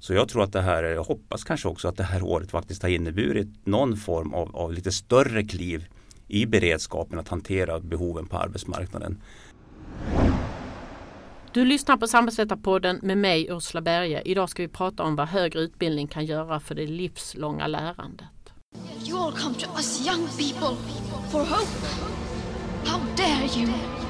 Så jag tror att det här, jag hoppas kanske också att det här året faktiskt har inneburit någon form av, av lite större kliv i beredskapen att hantera behoven på arbetsmarknaden. Du lyssnar på Samhällsvetarpodden med mig Ursula Berge. Idag ska vi prata om vad högre utbildning kan göra för det livslånga lärandet. You all come to us young people for hope. How dare you?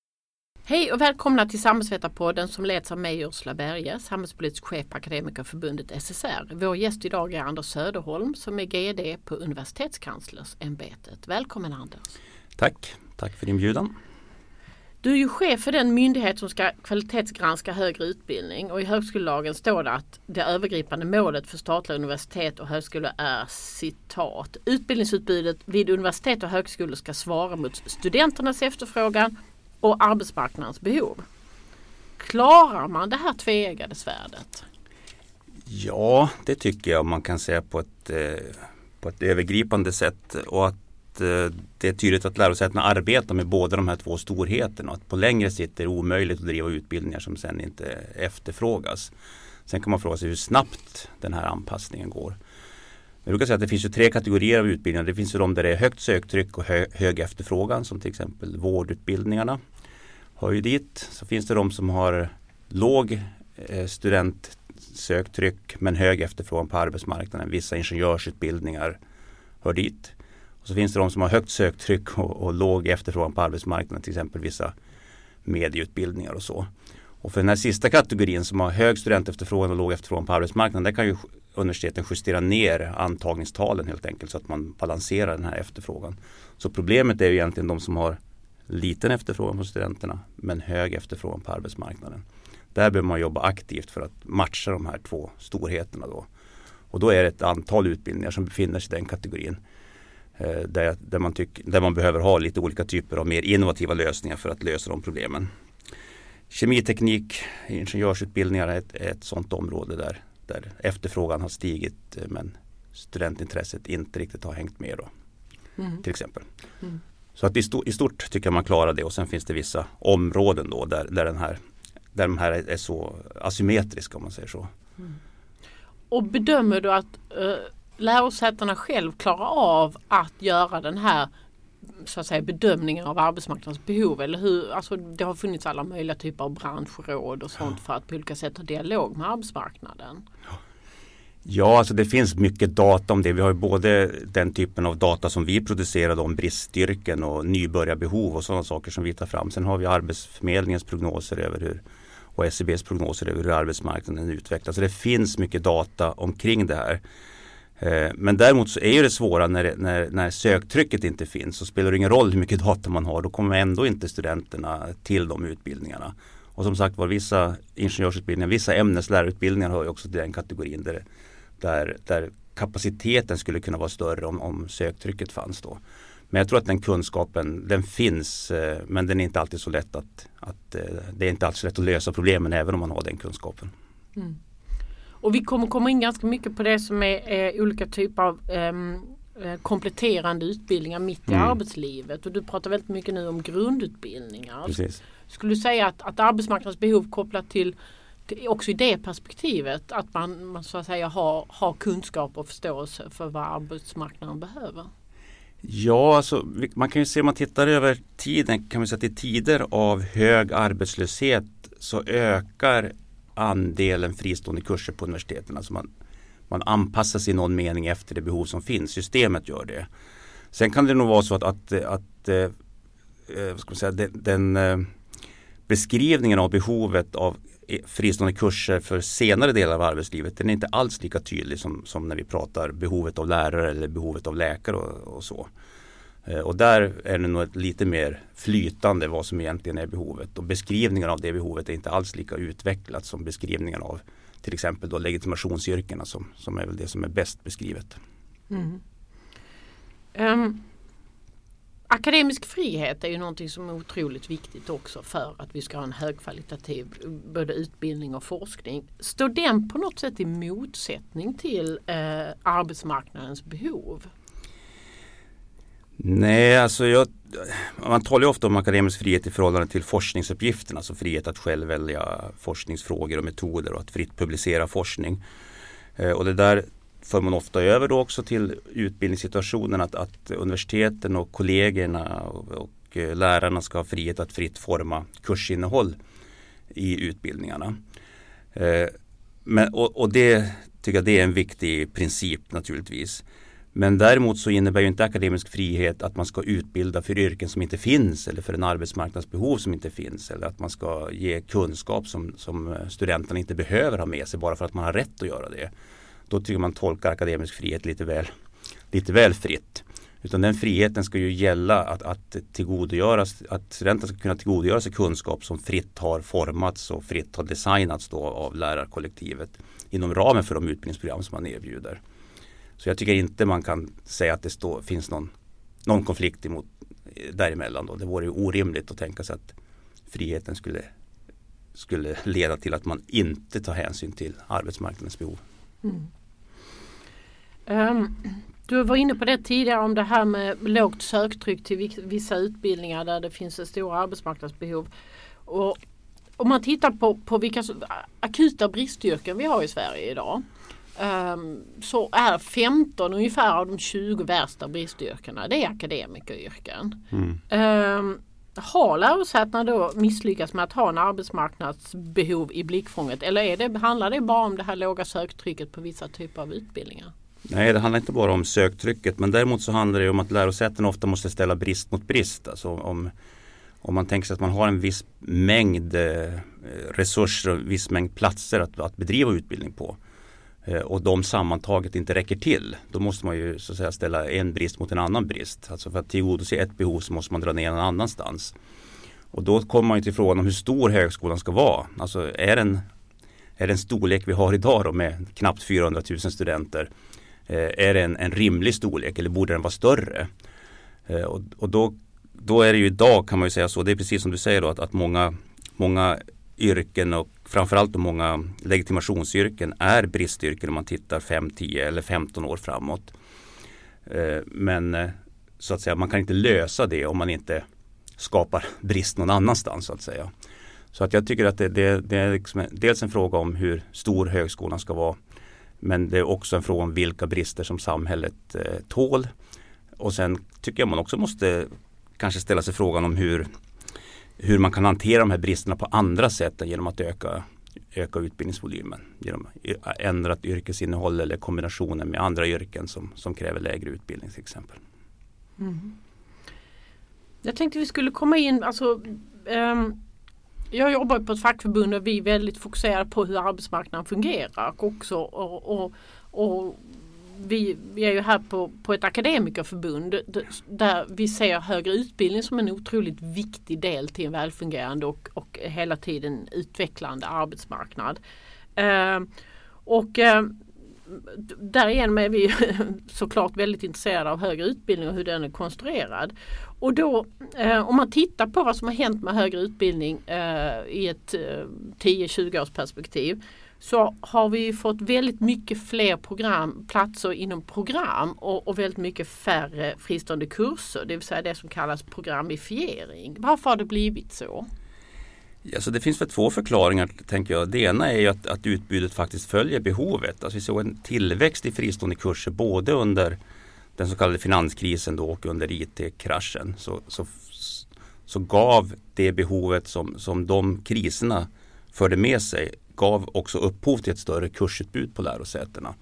Hej och välkomna till Samhällsvetarpodden som leds av mig Ursula Berge, samhällspolitisk chef på Akademikerförbundet SSR. Vår gäst idag är Anders Söderholm som är GD på Universitetskanslersämbetet. Välkommen Anders! Tack, tack för inbjudan. Du är ju chef för den myndighet som ska kvalitetsgranska högre utbildning och i högskolelagen står det att det övergripande målet för statliga universitet och högskolor är citat. Utbildningsutbudet vid universitet och högskolor ska svara mot studenternas efterfrågan och arbetsmarknadens behov. Klarar man det här tveeggade svärdet? Ja, det tycker jag man kan säga på ett, eh, på ett övergripande sätt och att eh, det är tydligt att lärosätena arbetar med båda de här två storheterna. Att på längre sikt är det omöjligt att driva utbildningar som sen inte efterfrågas. Sen kan man fråga sig hur snabbt den här anpassningen går. Jag brukar säga att det finns ju tre kategorier av utbildningar. Det finns ju de där det är högt söktryck och hög efterfrågan som till exempel vårdutbildningarna. Hör ju dit. Så finns det de som har låg eh, studentsöktryck men hög efterfrågan på arbetsmarknaden. Vissa ingenjörsutbildningar hör dit. Och så finns det de som har högt söktryck och, och låg efterfrågan på arbetsmarknaden, till exempel vissa medieutbildningar och så. Och för den här sista kategorin som har hög studentefterfrågan och låg efterfrågan på arbetsmarknaden, där kan ju universiteten justera ner antagningstalen helt enkelt så att man balanserar den här efterfrågan. Så problemet är ju egentligen de som har liten efterfrågan på studenterna men hög efterfrågan på arbetsmarknaden. Där behöver man jobba aktivt för att matcha de här två storheterna då. Och då är det ett antal utbildningar som befinner sig i den kategorin. Eh, där, där, man tyck, där man behöver ha lite olika typer av mer innovativa lösningar för att lösa de problemen. Kemiteknik, ingenjörsutbildningar är ett, är ett sådant område där, där efterfrågan har stigit eh, men studentintresset inte riktigt har hängt med. Då, mm. Till exempel. Mm. Så att i, sto, i, stort tycker jag man klarar det och sen finns det vissa områden då där, där, den här, där de här är, så asymmetriska om man säger så. Mm. Och bedömer du att uh lärosätena själv klarar av att göra den här så att säga, bedömningen av arbetsmarknadens behov? Eller hur, alltså, det har funnits alla möjliga typer av branschråd och sånt för att på olika sätt ha dialog med arbetsmarknaden. Ja, alltså det finns mycket data om det. Vi har både den typen av data som vi producerade om bristyrken och nybörjarbehov och sådana saker som vi tar fram. Sen har vi Arbetsförmedlingens prognoser över hur och SCBs prognoser över hur arbetsmarknaden utvecklas. Så det finns mycket data omkring det här. Eh, men däremot så är det svåra när, när, när söktrycket inte finns. Så spelar det ingen roll hur mycket data man har. Då kommer ändå inte studenterna till de utbildningarna. Och som sagt var vissa ingenjörsutbildningar, vissa ämneslärarutbildningar hör ju också till den kategorin där, där, där kapaciteten skulle kunna vara större om, om söktrycket fanns då. Men jag tror att den kunskapen den finns eh, men den är inte alltid så lätt att, att eh, det är inte alltid så lätt att lösa problemen även om man har den kunskapen. Mm. Och vi kommer komma in ganska mycket på det som är eh, olika typer av eh, kompletterande utbildningar mitt i mm. arbetslivet. Och du pratar väldigt mycket nu om grundutbildningar. Precis. Skulle du säga att, att arbetsmarknadens behov kopplat till, till, också i det perspektivet att man, man så att säga har, har kunskap och förståelse för vad arbetsmarknaden behöver? Ja, alltså, man kan ju se om man tittar över tiden kan man säga att i tider av hög arbetslöshet så ökar andelen fristående kurser på universiteten. Alltså man, man anpassar sig i någon mening efter det behov som finns. Systemet gör det. Sen kan det nog vara så att, att, att eh, eh ska man säga, den, den eh, beskrivningen av behovet av e, fristående kurser för senare delar av arbetslivet den är inte alls lika tydlig som, som när vi pratar behovet av lärare eller behovet av läkare och, och så. Eh, och där är det nog lite mer flytande vad som egentligen är behovet och beskrivningen av det behovet är inte alls lika utvecklat som beskrivningen av till exempel då legitimationsyrkena som, som är väl det som är bäst beskrivet. Mm. Um, akademisk frihet är ju någonting som är otroligt viktigt också för att vi ska ha en högkvalitativ både utbildning och forskning. Står den på något sätt i motsättning till eh, arbetsmarknadens behov? Nej, alltså jag, man talar ju ofta om akademisk frihet i förhållande till forskningsuppgifterna, alltså frihet att själv välja forskningsfrågor och metoder och att fritt publicera forskning. Eh, och det där för man ofta över då också till utbildningssituationen att, att universiteten och kollegorna och, och eh, lärarna ska ha frihet att fritt forma kursinnehåll i utbildningarna. Eh, men, och, och, det tycker jag det är en viktig princip naturligtvis. Men däremot så innebär ju inte akademisk frihet att man ska utbilda för yrken som inte finns eller för en arbetsmarknadsbehov som inte finns eller att man ska ge kunskap som, som studenterna inte behöver ha med sig bara för att man har rätt att göra det. Då tycker man tolkar akademisk frihet lite väl, lite väl fritt. Utan den friheten ska ju gälla att, att tillgodogöras, att studenten ska kunna tillgodogöra sig kunskap som fritt har formats och fritt har designats då av lärarkollektivet inom ramen för de utbildningsprogram som man erbjuder. Så jag tycker inte man kan säga att det stå, finns någon, någon konflikt emot, eh, däremellan. Då. Det vore ju orimligt att tänka sig att friheten skulle, skulle leda till att man inte tar hänsyn till arbetsmarknadens behov. Mm. Um, du var inne på det tidigare om det här med lågt söktryck till vissa utbildningar där det finns stora arbetsmarknadsbehov. Och om man tittar på, på vilka akuta bristyrken vi har i Sverige idag så är 15 ungefär av de 20 värsta bristyrkena det är akademikeryrken. Mm. Um, har lärosätena då misslyckats med att ha en arbetsmarknadsbehov i blickfånget eller är det, handlar det bara om det här låga söktrycket på vissa typer av utbildningar? Nej, det handlar inte bara om söktrycket men däremot så handlar det om att lärosäten ofta måste ställa brist mot brist. Alltså om, om man tänker sig att man har en viss mängd eh, resurser och en viss mängd platser att, att bedriva utbildning på Eh, och de sammantaget inte räcker till. Då måste man ju så att säga ställa en brist mot en annan brist. Alltså för att tillgodose ett behov så måste man dra ner någon annanstans. Och då kommer man ju till frågan om hur stor högskolan ska vara. Alltså är den, är den storlek vi har idag då med knappt 400 000 studenter Eh, är det en, en, rimlig storlek eller borde den vara större? Eh, och, och då, då, är det ju idag kan man ju säga så, det är precis som du säger då att, att många, många yrken och framförallt många legitimationsyrken är bristyrken om man tittar 5, 10 eller 15 år framåt. Eh, men eh, så att säga man kan inte lösa det om man inte skapar brist någon annanstans så att säga. Så att jag tycker att det, det, det är liksom dels en fråga om hur stor högskolan ska vara men det är också en fråga om vilka brister som samhället eh, tål. Och sen tycker jag man också måste kanske ställa sig frågan om hur, hur man kan hantera de här bristerna på andra sätt än genom att öka, öka utbildningsvolymen. Genom ändrat yrkesinnehåll eller kombinationen med andra yrken som, som kräver lägre utbildning till exempel. Mm. Jag tänkte vi skulle komma in, alltså um jag jobbar på ett fackförbund och vi är väldigt fokuserade på hur arbetsmarknaden fungerar också. Och, och, och vi, vi, är ju här på, på ett akademikerförbund där vi ser högre utbildning som en otroligt viktig del till en välfungerande och, och hela tiden utvecklande arbetsmarknad. Eh, och eh, därigenom är vi såklart väldigt intresserade av högre utbildning och hur den är konstruerad. Och då eh, om man tittar på vad som har hänt med högre utbildning eh, i ett eh, 10-20 års perspektiv så har vi fått väldigt mycket fler program, platser inom program och, och, väldigt mycket färre fristående kurser, det vill säga det som kallas programifiering. Varför har det blivit så? Alltså det finns väl två förklaringar tänker jag. Det ena är ju att, att utbudet faktiskt följer behovet. Alltså vi såg en tillväxt i fristående kurser både under den så kallade finanskrisen då och under IT-kraschen. Så, så, så gav det behovet som, som de kriserna förde med sig gav också upphov till ett större kursutbud på lärosätena.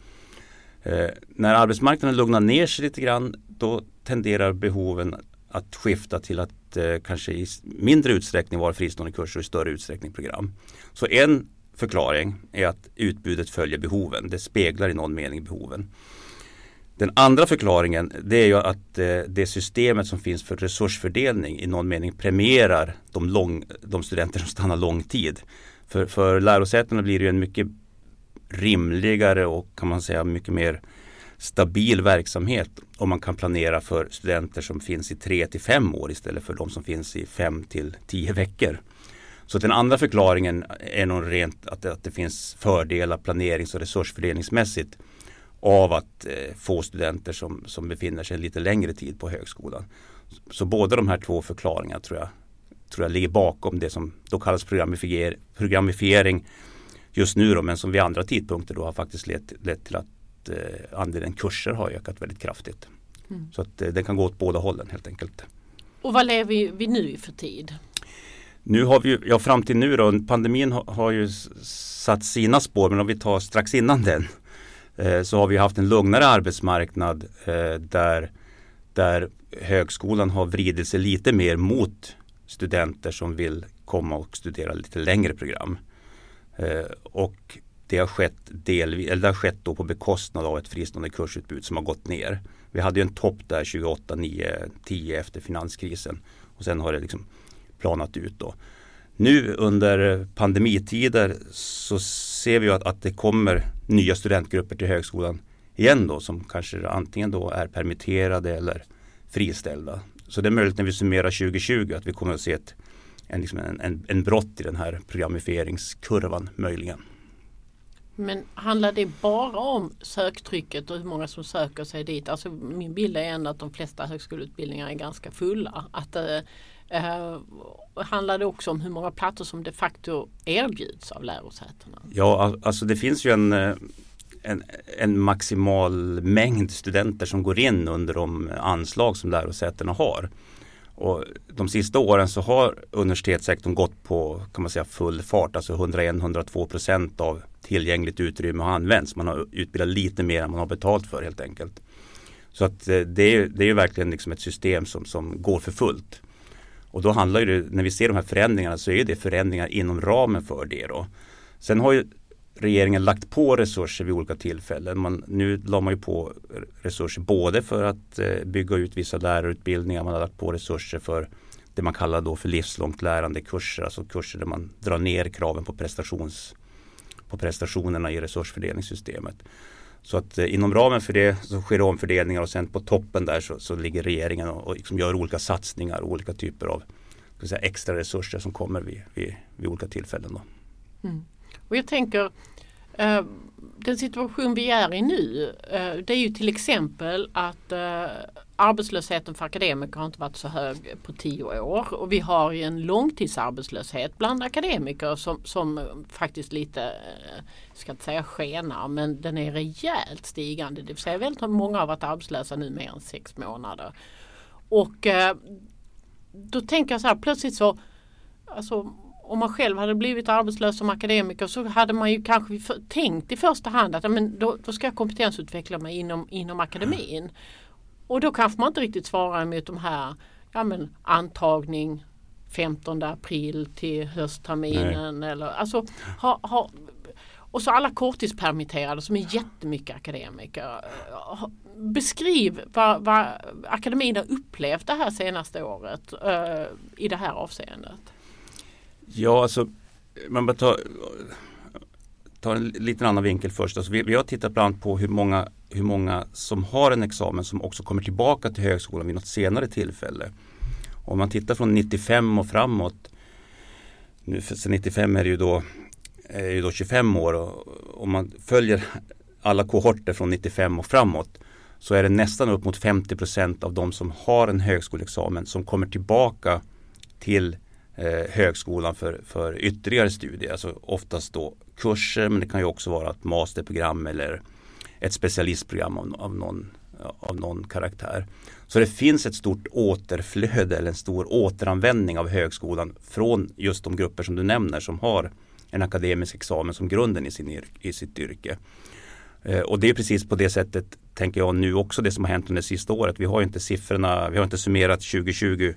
Eh, när arbetsmarknaden lugnar ner sig lite grann då tenderar behoven att skifta till att eh, kanske i mindre utsträckning vara fristående kurser och i större utsträckning program. Så en förklaring är att utbudet följer behoven. Det speglar i någon mening behoven. Den andra förklaringen det är ju att eh, det systemet som finns för resursfördelning i någon mening premierar de, lång, de studenter som stannar lång tid. För, för lärosätena blir det en mycket rimligare och kan man säga mycket mer stabil verksamhet om man kan planera för studenter som finns i tre till fem år istället för de som finns i fem till tio veckor. Så den andra förklaringen är nog rent att det, att det finns fördelar planerings och resursfördelningsmässigt av att eh, få studenter som, som befinner sig en lite längre tid på högskolan. Så, så båda de här två förklaringarna tror jag, tror jag ligger bakom det som då kallas programifier, programifiering just nu då, men som vid andra tidpunkter då har faktiskt lett, lett till att eh, andelen kurser har ökat väldigt kraftigt. Mm. Så att eh, det kan gå åt båda hållen helt enkelt. Och vad lever vi nu för tid? Nu har vi, ja fram till nu då, pandemin har, har ju satt sina spår men om vi tar strax innan den eh, så har vi haft en lugnare arbetsmarknad eh, där, där högskolan har vridit sig lite mer mot studenter som vill komma och studera lite längre program. Eh, och det har skett, delvis, eller det har skett då på bekostnad av ett fristående kursutbud som har gått ner. Vi hade en topp där 28, 9, 10 efter finanskrisen och sen har det liksom planat ut då. Nu under pandemitider så ser vi att, att det kommer nya studentgrupper till högskolan igen då som kanske antingen då är permitterade eller friställda. Så det är möjligt när vi summerar 2020 att vi kommer att se ett, en, liksom en, en, en brott i den här programmeringskurvan möjligen. Men handlar det bara om söktrycket och hur många som söker sig dit? Alltså min bild är ändå att de flesta högskoleutbildningar är ganska fulla. Att, eh, eh, handlar det också om hur många platser som de facto erbjuds av lärosätena? Ja, alltså det finns ju en, eh, en, en, maximal mängd studenter som går in under de anslag som lärosätena har. Och de sista åren så har universitetssektorn gått på kan man säga, full fart, alltså 101-102 procent av tillgängligt utrymme har använts. Man har utbildat lite mer än man har betalt för helt enkelt. Så att eh, det är, det är verkligen liksom ett system som, som går för fullt. Och då handlar det, när vi ser de här förändringarna så är det förändringar inom ramen för det. Då. Sen har ju regeringen lagt på resurser vid olika tillfällen. Man, nu la man ju på resurser både för att eh, bygga ut vissa lärarutbildningar, man har lagt på resurser för det man kallar då för livslångt lärande kurser, alltså kurser där man drar ner kraven på, prestations, på prestationerna i resursfördelningssystemet. Så att eh, inom ramen för det så sker det omfördelningar och sen på toppen där så, så ligger regeringen och, och liksom gör olika satsningar och olika typer av säga, extra resurser som kommer vid, vid, vid olika tillfällen. Då. Mm. Och jag tänker Eh, den situation vi är i nu eh, det är ju till exempel att eh, arbetslösheten för akademiker har inte varit så hög på tio år och vi har ju en långtidsarbetslöshet bland akademiker som, som faktiskt lite, jag ska inte säga skenar, men den är rejält stigande. Det vill säga väldigt många har varit arbetslösa nu mer än sex månader. Och då tänker jag så här plötsligt så Alltså om man själv hade blivit arbetslös som akademiker så hade man ju kanske tänkt i första hand att men då, då ska jag kompetensutveckla mig inom, inom akademin. Och då kanske man inte riktigt svarar mot de här ja, men, antagning 15 april till höstterminen. Eller, alltså, ha, ha, och så alla korttidspermitterade som är jättemycket akademiker. Beskriv vad, vad akademin har upplevt det här senaste året uh, i det här avseendet. Ja, alltså man bara tar, tar en liten annan vinkel först. Alltså, vi, vi har tittat bland annat på hur många, hur många som har en examen som också kommer tillbaka till högskolan vid något senare tillfälle. Om man tittar från 95 och framåt, nu, sen 95 är det ju då, är ju då 25 år och om man följer alla kohorter från 95 och framåt så är det nästan upp mot 50 procent av de som har en högskoleexamen som kommer tillbaka till eh, högskolan för, för ytterligare studier. Alltså oftast då kurser men det kan ju också vara ett masterprogram eller ett specialistprogram av, av, någon, av någon karaktär. Så det finns ett stort återflöde eller en stor återanvändning av högskolan från just de grupper som du nämner som har en akademisk examen som grunden i, sin, i sitt yrke. Eh, och det är precis på det sättet tänker jag nu också det som har hänt under det sista året. Vi har inte siffrorna, vi har inte summerat 2020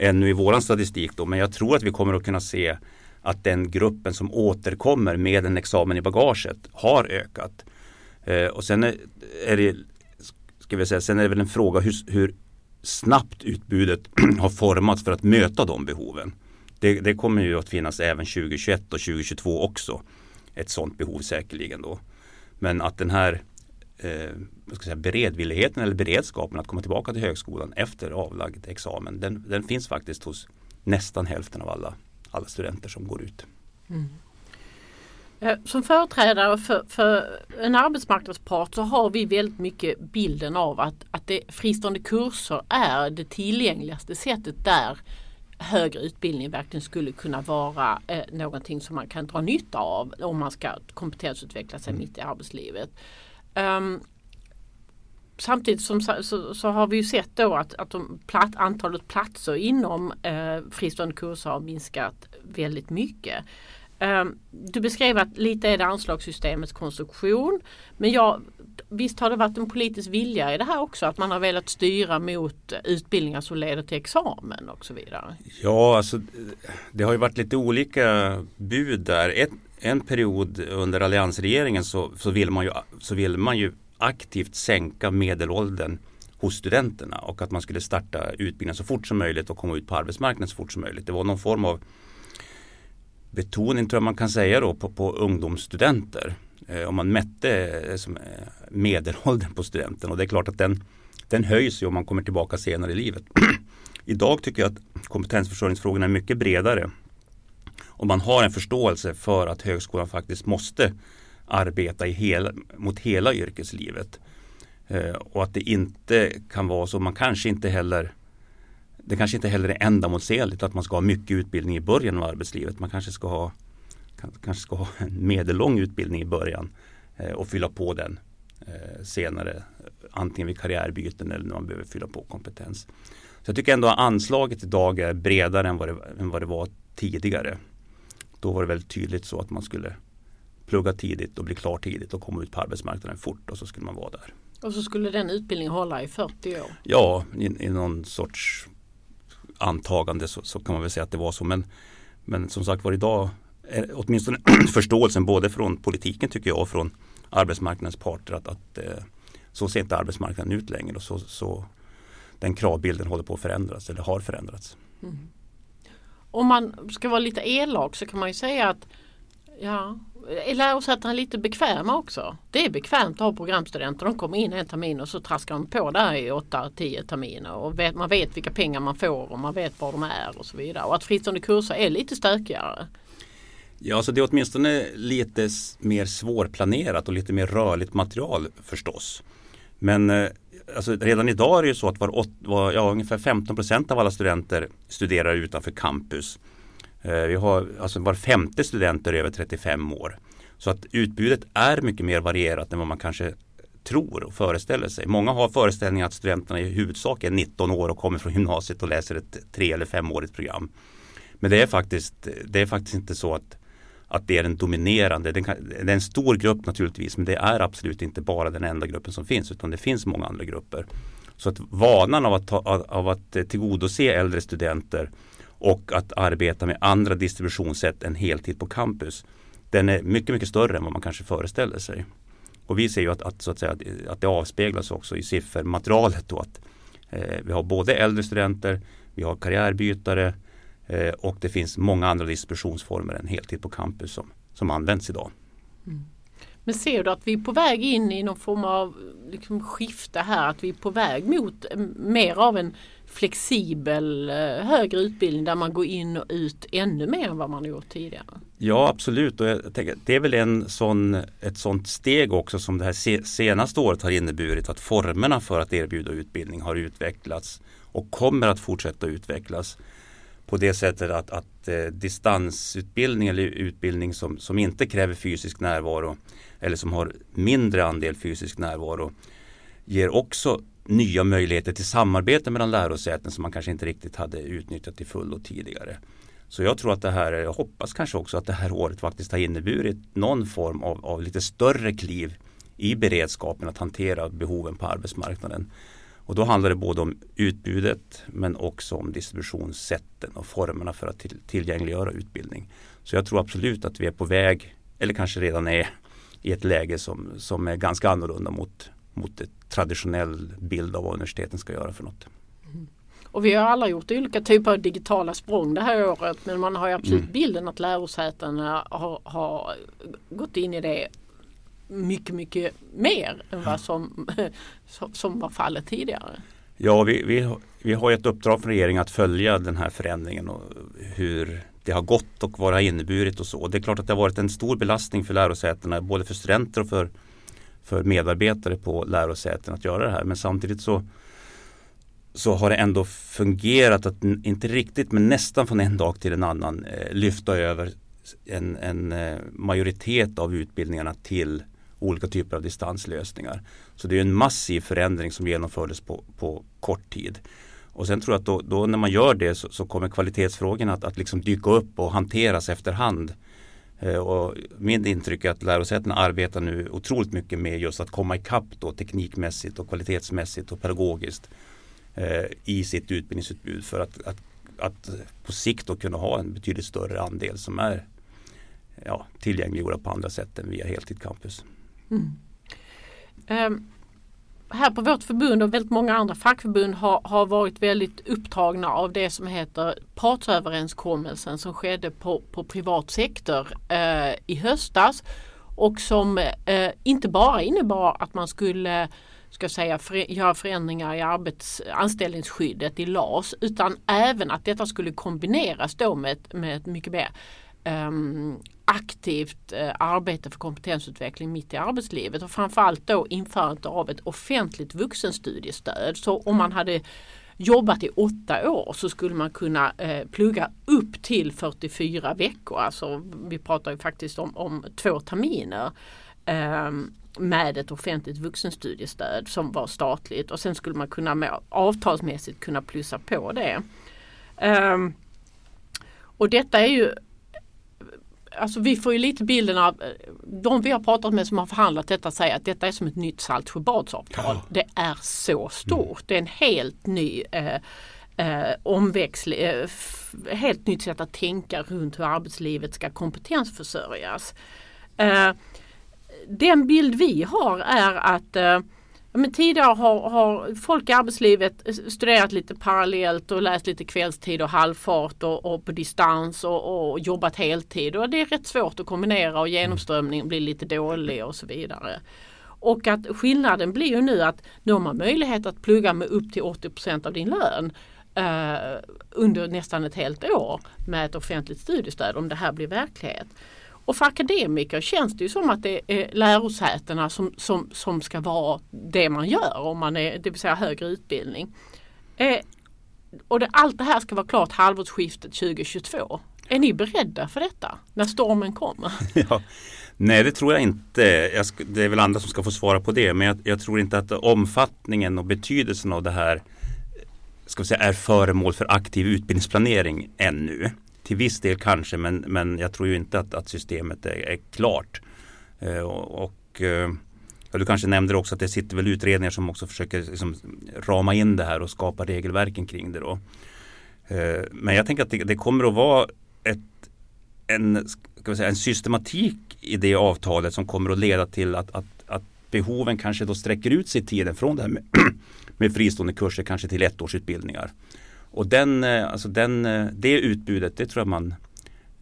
ännu i våran statistik då, men jag tror att vi kommer att kunna se att den gruppen som återkommer med en examen i bagaget har ökat. Eh, och sen är, är, det ska vi säga, sen är det väl en fråga hur, hur snabbt utbudet har formats för att möta de behoven. Det, det, kommer ju att finnas även 2021 och 2022 också. Ett sådant behov säkerligen då. Men att den här eh, ska säga, beredvilligheten eller beredskapen att komma tillbaka till högskolan efter avlagd examen. Den, den finns faktiskt hos nästan hälften av alla, alla studenter som går ut. Mm. Eh, som företrädare för, för, en arbetsmarknadspart så har vi väldigt mycket bilden av att, att det, fristående kurser är det tillgängligaste sättet där högre utbildning verkligen skulle kunna vara eh, någonting som man kan dra nytta av om man ska kompetensutveckla sig mm. mitt i arbetslivet. Um, samtidigt som, så, så, har vi ju sett då att, att de platt, antalet platser inom eh, fristående kurser har minskat väldigt mycket. Um, du beskrev att lite är det anslagssystemets konstruktion. Men jag, visst har det varit en politisk vilja i det här också? Att man har velat styra mot utbildningar som leder till examen och så vidare? Ja, alltså det har ju varit lite olika bud där. Ett, en period under alliansregeringen så, så, vill man ju, så vill man ju aktivt sänka medelåldern hos studenterna och att man skulle starta utbildningen så fort som möjligt och komma ut på arbetsmarknaden så fort som möjligt. Det var någon form av betoning tror jag man kan säga då på, på ungdomsstudenter. Eh, om man mätte eh, som, eh, medelåldern på studenten och det är klart att den, den höjs ju om man kommer tillbaka senare i livet. Idag tycker jag att kompetensförsörjningsfrågorna är mycket bredare. Och man har en förståelse för att högskolan faktiskt måste arbeta i hela, mot hela yrkeslivet. Eh, och att det inte kan vara så, man kanske inte heller det kanske inte heller är ändamålsenligt att man ska ha mycket utbildning i början av arbetslivet. Man kanske ska ha, kanske ska ha en medellång utbildning i början eh, och fylla på den eh, senare. Antingen vid karriärbyten eller när man behöver fylla på kompetens. Så jag tycker ändå att anslaget idag är bredare än vad det, än vad det var tidigare. Då var det väldigt tydligt så att man skulle plugga tidigt och bli klar tidigt och komma ut på arbetsmarknaden fort och så skulle man vara där. Och så skulle den utbildningen hålla i 40 år? Ja, i, i någon sorts antagande så, så, kan man väl säga att det var så. Men, men som sagt var idag är åtminstone förståelsen både från politiken tycker jag och från arbetsmarknadens parter att, att eh, så ser inte arbetsmarknaden ut längre och så, så den kravbilden håller på att förändras eller har förändrats. Mm. Om man ska vara lite elak så kan man ju säga att ja, är lärosätena lite bekväma också? Det är bekvämt att ha programstudenter. De kommer in en termin och så traskar de på där i 8-10 terminer. Och vet, man vet vilka pengar man får och man vet var de är och så vidare. Och att fristående kurser är lite stökigare. Ja, så det är åtminstone lite mer svårplanerat och lite mer rörligt material förstås. Men eh, alltså, redan idag är det ju så att var, var, ja, ungefär 15 procent av alla studenter studerar utanför campus. Eh, vi har alltså var femte student är över 35 år. Så att utbudet är mycket mer varierat än vad man kanske tror och föreställer sig. Många har föreställningen att studenterna i huvudsak är 19 år och kommer från gymnasiet och läser ett tre eller femårigt program. Men det är faktiskt, det är faktiskt inte så att, att det är den dominerande. Det, är en stor grupp naturligtvis men det är absolut inte bara den enda gruppen som finns utan det finns många andra grupper. Så att vanan av att, ta, av att eh, tillgodose äldre studenter och att arbeta med andra distributionssätt än heltid på campus. Den är mycket, mycket större än vad man kanske föreställer sig. Och vi ser ju att, att, så att, säga, att det avspeglas också i siffermaterialet då att eh, vi har både äldre studenter, vi har karriärbytare eh, och det finns många andra distributionsformer än heltid på campus som, som används idag. Mm. Men ser du att vi är på väg in i någon form av liksom, skifte här? Att vi är på väg mot mer av en flexibel eh, högre utbildning där man går in och ut ännu mer än vad man gjort tidigare? Ja absolut och jag tänker, det är väl en sån, ett sånt steg också som det här senaste året har inneburit att formerna för att erbjuda utbildning har utvecklats och kommer att fortsätta utvecklas på det sättet att, att eh, distansutbildning eller utbildning som, som inte kräver fysisk närvaro eller som har mindre andel fysisk närvaro ger också nya möjligheter till samarbete mellan lärosäten som man kanske inte riktigt hade utnyttjat till fullo tidigare. Så jag tror att det här, jag hoppas kanske också att det här året faktiskt har inneburit någon form av, av lite större kliv i beredskapen att hantera behoven på arbetsmarknaden. Och då handlar det både om utbudet men också om distributionssätten och formerna för att till, tillgängliggöra utbildning. Så jag tror absolut att vi är på väg, eller kanske redan är, i ett läge som, som är ganska annorlunda mot, mot ett traditionell bild av vad universiteten ska göra för något. Mm. Och vi har alla gjort olika typer av digitala språng det här året men man har ju absolut mm. bilden att lärosätena har, har gått in i det mycket, mycket mer än vad som, som var fallet tidigare. Ja, vi, vi, vi har ett uppdrag från regeringen att följa den här förändringen och hur det har gått och vad det har inneburit och så. Det är klart att det har varit en stor belastning för lärosätena, både för studenter och för, för medarbetare på lärosäten att göra det här. Men samtidigt så, så har det ändå fungerat att inte riktigt men nästan från en dag till en annan eh, lyfta över en, en eh, majoritet av utbildningarna till olika typer av distanslösningar. Så det är en massiv förändring som genomfördes på, på kort tid. Och sen tror jag att då, då när man gör det så, så kommer kvalitetsfrågorna att, att liksom dyka upp och hanteras efterhand. Eh, och min intryck är att lärosätena arbetar nu otroligt mycket med just att komma ikapp då teknikmässigt och kvalitetsmässigt och pedagogiskt eh, i sitt utbildningsutbud för att, att, att på sikt då kunna ha en betydligt större andel som är ja, tillgängliggjorda på andra sätt än via heltidcampus. Mm. Um, här på vårt förbund och väldigt många andra fackförbund har, har varit väldigt upptagna av det som heter partsöverenskommelsen som skedde på, på privat sektor eh, i höstas och som eh, inte bara innebar att man skulle ska säga, för, göra förändringar i arbets, anställningsskyddet i LAS utan även att detta skulle kombineras då med, med ett mycket mer um, aktivt eh, arbete för kompetensutveckling mitt i arbetslivet och framförallt då införandet av ett offentligt vuxenstudiestöd. Så om man hade jobbat i åtta år så skulle man kunna eh, plugga upp till 44 veckor. Alltså vi pratar ju faktiskt om, om två terminer. Eh, med ett offentligt vuxenstudiestöd som var statligt och sen skulle man kunna med, avtalsmässigt kunna plussa på det. Eh, och detta är ju alltså vi får ju lite bilden av de vi har pratat med som har förhandlat detta säger att detta är som ett nytt Saltsjöbadsavtal. Ja. Det är så stort. Det är en helt ny eh, eh, omväxling, eh, helt nytt sätt att tänka runt hur arbetslivet ska kompetensförsörjas. Eh, den bild vi har är att eh, men tidigare har, har, folk i arbetslivet studerat lite parallellt och läst lite kvällstid och halvfart och, och på distans och, och, jobbat heltid. Och det är rätt svårt att kombinera och genomströmningen blir lite dålig och så vidare. Och att skillnaden blir ju nu att nu har man möjlighet att plugga med upp till 80% av din lön eh, under nästan ett helt år med ett offentligt studiestöd om det här blir verklighet. Och för akademiker känns det ju som att det är lärosätena som, som, som ska vara det man gör om man är, det vill säga högre utbildning. Eh, och det, allt det här ska vara klart halvårsskiftet 2022. Är ni beredda för detta när stormen kommer? Ja, nej det tror jag inte. Jag sk- det är väl andra som ska få svara på det. Men jag, jag, tror inte att omfattningen och betydelsen av det här eh, ska vi säga, är föremål för aktiv utbildningsplanering ännu till viss del kanske men, men jag tror ju inte att, att systemet är, är klart. Eh, och, och eh, ja, du kanske nämnde också att det sitter väl utredningar som också försöker liksom, rama in det här och skapa regelverken kring det. Då. Eh, men jag tänker att det, det, kommer att vara ett, en, ska säga, en systematik i det avtalet som kommer att leda till att, att, att behoven kanske då sträcker ut sig i tiden från det här med, med fristående kurser kanske till ettårsutbildningar. Och den, eh, alltså den, eh, det utbudet, det tror jag man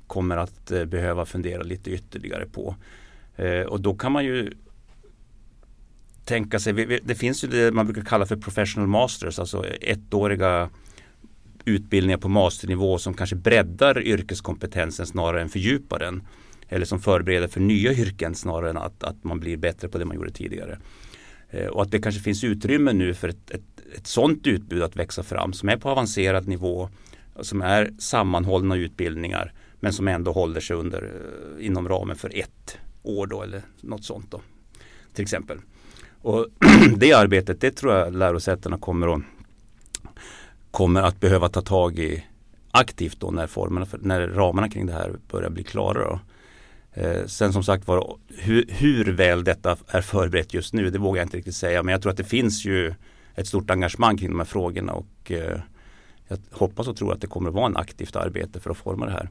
kommer att eh, behöva fundera lite ytterligare på. Och då kan man ju tänka sig, det finns ju det man brukar kalla för professional masters, alltså ettåriga utbildningar på masternivå som kanske breddar yrkeskompetensen snarare än fördjupar den. Eller som förbereder för nya yrken snarare än att, att man blir bättre på det man gjorde tidigare. Och att det kanske finns utrymme nu för ett, ett ett sådant utbud att växa fram som är på avancerad nivå, som är sammanhållna utbildningar men som ändå håller sig under, eh, inom ramen för ett år då eller något sånt då. Till exempel. Och det arbetet, det tror jag lärosätena kommer att, kommer att behöva ta tag i aktivt då när, formerna för, när ramarna kring det här börjar bli klara. Då. Eh, sen som sagt var hur, hur, väl detta är förberett just nu, det vågar jag inte riktigt säga. Men jag tror att det finns ju ett stort engagemang kring de här frågorna och eh, jag hoppas och tror att det kommer att vara en aktivt arbete för att forma det här.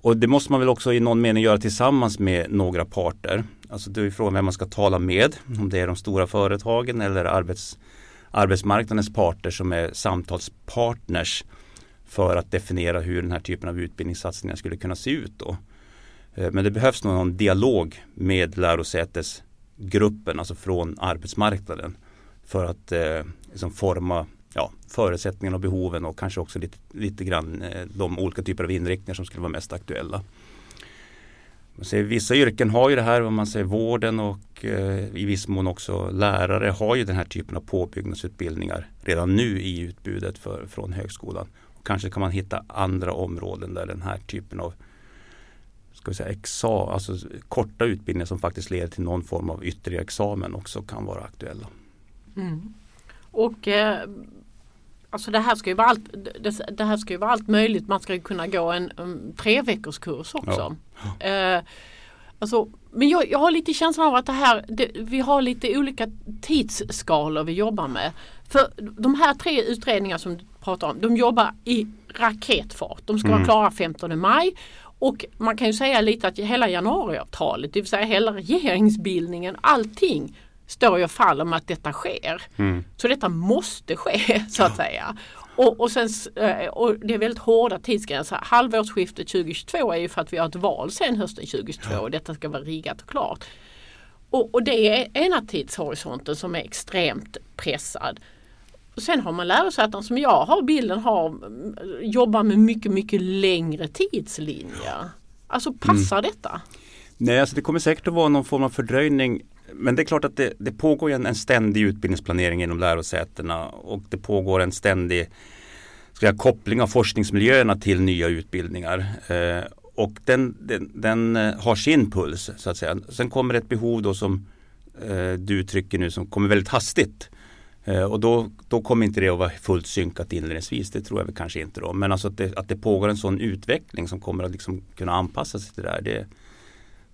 Och det måste man väl också i någon mening göra tillsammans med några parter. Alltså det är frågan vem man ska tala med, om det är de stora företagen eller arbets, arbetsmarknadens parter som är samtalspartners för att definiera hur den här typen av utbildningssatsningar skulle kunna se ut. Då. Eh, men det behövs någon dialog med lärosätesgruppen, alltså från arbetsmarknaden. För att eh, liksom forma ja, förutsättningarna och behoven och kanske också lite, lite grann eh, de olika typer av inriktningar som skulle vara mest aktuella. Man ser, vissa yrken har ju det här, om man säger vården och eh, i viss mån också lärare har ju den här typen av påbyggnadsutbildningar redan nu i utbudet för, från högskolan. Och kanske kan man hitta andra områden där den här typen av ska vi säga, exa, alltså korta utbildningar som faktiskt leder till någon form av ytterligare examen också kan vara aktuella. Mm. Och eh, Alltså det här ska ju vara allt, det, det, här ska ju vara allt möjligt. Man ska ju kunna gå en, en tre veckors kurs också. Ja. Eh, alltså, men jag, jag har lite känslan av att det här, det, vi har lite olika tidsskalor vi jobbar med. För de här tre utredningar som du pratar om, de jobbar i raketfart. De ska mm. vara klara 15 maj. Och man kan ju säga lite att hela januariavtalet, det vill säga hela regeringsbildningen, allting står och faller med att detta sker. Mm. Så detta måste ske så att säga. Och, och, sen, eh, och det är väldigt hårda tidsgränser. Halvårsskiftet 2022 är ju för att vi har ett val sen hösten 2022 och detta ska vara riggat och klart. Och, och det är ena tidshorisonten som är extremt pressad. Sen har man lärosäten som jag har bilden har jobbar med mycket mycket längre tidslinjer. Alltså passar mm. detta? Nej, alltså det kommer säkert att vara någon form av fördröjning men det är klart att det, det pågår en, en ständig utbildningsplanering inom lärosätena och det pågår en ständig ska jag, koppling av forskningsmiljöerna till nya utbildningar. Eh, och den, den, den, eh, har sin puls så att säga. Sen kommer ett behov då som eh, du uttrycker nu som kommer väldigt hastigt. Eh, och då, då kommer inte det att vara fullt synkat inledningsvis. Det tror jag väl kanske inte då. Men alltså att det, att det pågår en sån utveckling som kommer att liksom kunna anpassa sig till det där. Det,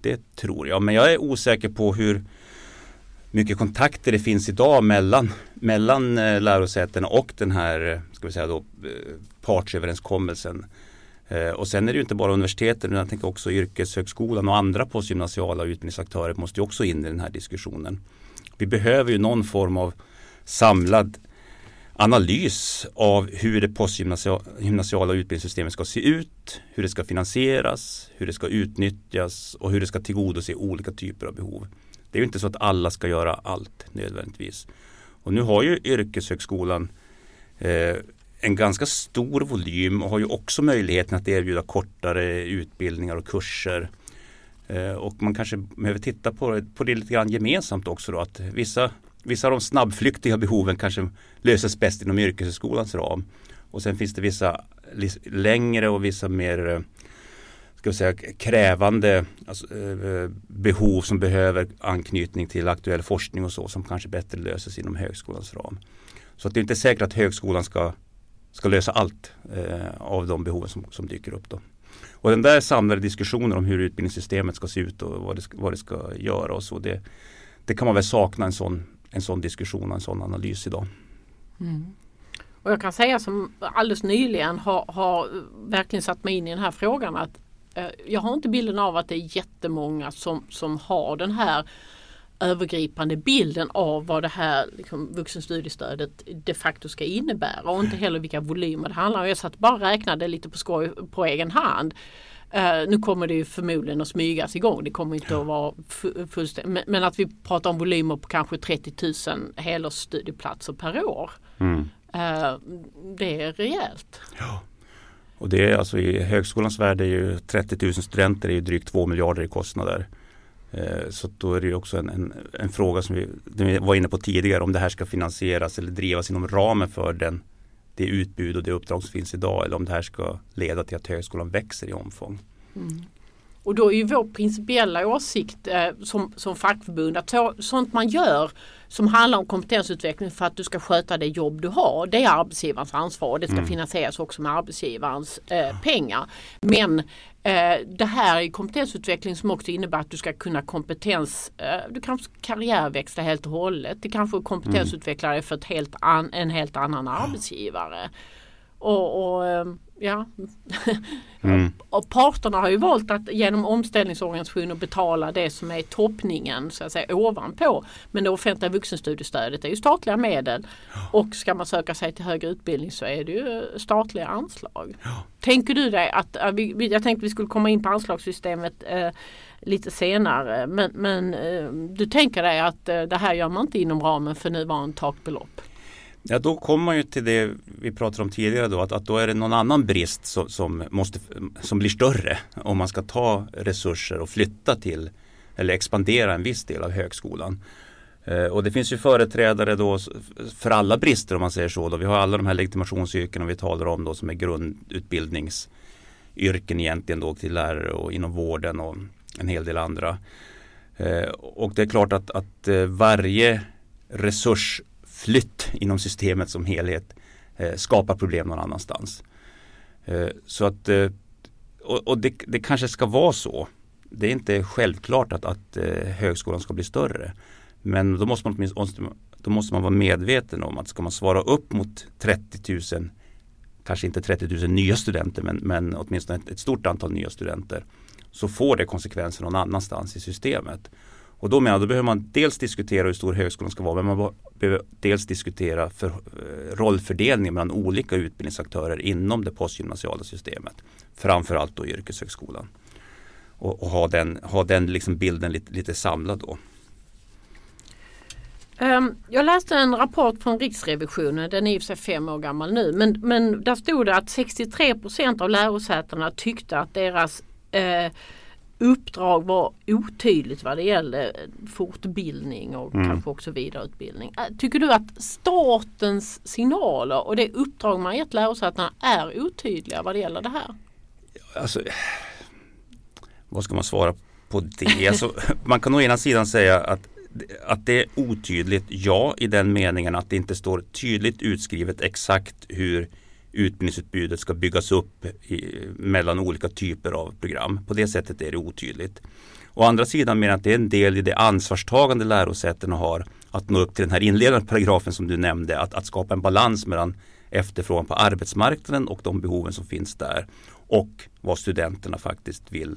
det tror jag. Men jag är osäker på hur mycket kontakter det finns idag mellan, mellan eh, lärosätena och den här ska vi säga då, eh, partsöverenskommelsen. Eh, och sen är det ju inte bara universiteten utan jag tänker också yrkeshögskolan och andra postgymnasiala utbildningsaktörer måste ju också in i den här diskussionen. Vi behöver ju någon form av samlad analys av hur det postgymnasiala utbildningssystemet ska se ut, hur det ska finansieras, hur det ska utnyttjas och hur det ska tillgodose olika typer av behov. Det är ju inte så att alla ska göra allt nödvändigtvis. Och nu har ju yrkeshögskolan eh, en ganska stor volym och har ju också möjligheten att erbjuda kortare utbildningar och kurser. Eh, och man kanske behöver titta på, på det lite grann gemensamt också då att vissa, vissa av de snabbflyktiga behoven kanske löses bäst inom yrkeshögskolans ram. Och sen finns det vissa längre och vissa mer eh, ska vi säga, krävande alltså, eh, behov som behöver anknytning till aktuell forskning och så som kanske bättre löses inom högskolans ram. Så att det är inte säkert att högskolan ska, ska lösa allt eh, av de behoven som, som dyker upp. Då. Och den där samlade diskussionen om hur utbildningssystemet ska se ut och vad det ska, vad det ska göra och så det, det kan man väl sakna en sån, en sån diskussion och en sån analys idag. Mm. Och jag kan säga som alldeles nyligen har, har verkligen satt mig in i den här frågan att jag har inte bilden av att det är jättemånga som, som har den här övergripande bilden av vad det här liksom, vuxenstudiestödet de facto ska innebära och inte heller vilka volymer det handlar om. Jag satt bara och räknade lite på skoj på egen hand. Uh, nu kommer det ju förmodligen att smygas igång. Det kommer inte att vara fullständigt. Men, men, att vi pratar om volymer på kanske 30 000 helårsstudieplatser per år. Mm. Uh, det är rejält. Ja. Och det är alltså i högskolans värld är ju 30 000 studenter är ju drygt 2 miljarder i kostnader. Eh, så då är det också en, en, en, fråga som vi, vi var inne på tidigare om det här ska finansieras eller drivas inom ramen för den, det utbud och det uppdrag som finns idag eller om det här ska leda till att högskolan växer i omfång. Mm. Och då är ju vår principiella åsikt eh, som, som fackförbund att så, sånt man gör som handlar om kompetensutveckling för att du ska sköta det jobb du har. Det är arbetsgivarens ansvar och det ska mm. finansieras också med arbetsgivarens eh, pengar. Men eh, det här är kompetensutveckling som också innebär att du ska kunna kompetens, eh, du kan karriärväxla helt och hållet. Det kanske kompetensutvecklar dig för ett helt an, en helt annan arbetsgivare. Och, och eh, ja. Mm. och parterna har ju valt att genom omställningsorganisationer betala det som är toppningen så att säga ovanpå. Men det offentliga vuxenstudiestödet är ju statliga medel. Och ska man söka sig till högre utbildning så är det ju statliga anslag. Ja. Tänker du dig att, jag tänkte vi skulle komma in på anslagssystemet eh, lite senare. Men, men eh, du tänker dig att eh, det här gör man inte inom ramen för nuvarande takbelopp? Ja, då kommer man ju till det vi pratade om tidigare då, att, att då är det någon annan brist som, som, måste, som blir större om man ska ta resurser och flytta till eller expandera en viss del av högskolan. Eh, och det finns ju företrädare då för alla brister om man säger så. Då. Vi har alla de här legitimationsyrkena vi talar om då som är grundutbildningsyrken egentligen då till lärare och inom vården och en hel del andra. Eh, och det är klart att, att eh, varje resurs flytt inom systemet som helhet eh, skapar problem någon annanstans. Eh, så att eh, och, det, det kanske ska vara så. Det är inte självklart att, att högskolan ska bli större. Men då måste, man, då måste man vara medveten om att ska man svara upp mot 30 000 kanske inte 30 000 nya studenter men, men åtminstone ett, ett stort antal nya studenter så får det konsekvenser någon annanstans i systemet. Och då menar då behöver man dels diskutera hur stor högskolan ska vara men man behöver dels diskutera för, eh, rollfördelningen mellan olika utbildningsaktörer inom det postgymnasiala systemet. Framförallt då yrkeshögskolan. Och, och ha den, ha den liksom bilden lite, lite samlad då. Ehm, jag läste en rapport från Riksrevisionen, den är i och för sig fem år gammal nu, men, men där stod det att 63 procent av lärosätena tyckte att deras eh, uppdrag var otydligt vad det gällde fortbildning och mm. kanske också vidareutbildning. Äh, tycker du att statens signaler och det uppdrag man gett lärosätena är otydliga vad det gäller det här? Alltså, vad ska man svara på det? Alltså, man kan å ena sidan säga att att det är otydligt, ja i den meningen att det inte står tydligt utskrivet exakt hur utbildningsutbudet ska byggas upp i, mellan olika typer av program. På det sättet är det otydligt. Å andra sidan menar jag att det är en del i det ansvarstagande lärosätena har att nå upp till den här inledande paragrafen som du nämnde, att, att skapa en balans mellan efterfrågan på arbetsmarknaden och de behoven som finns där och vad studenterna faktiskt vill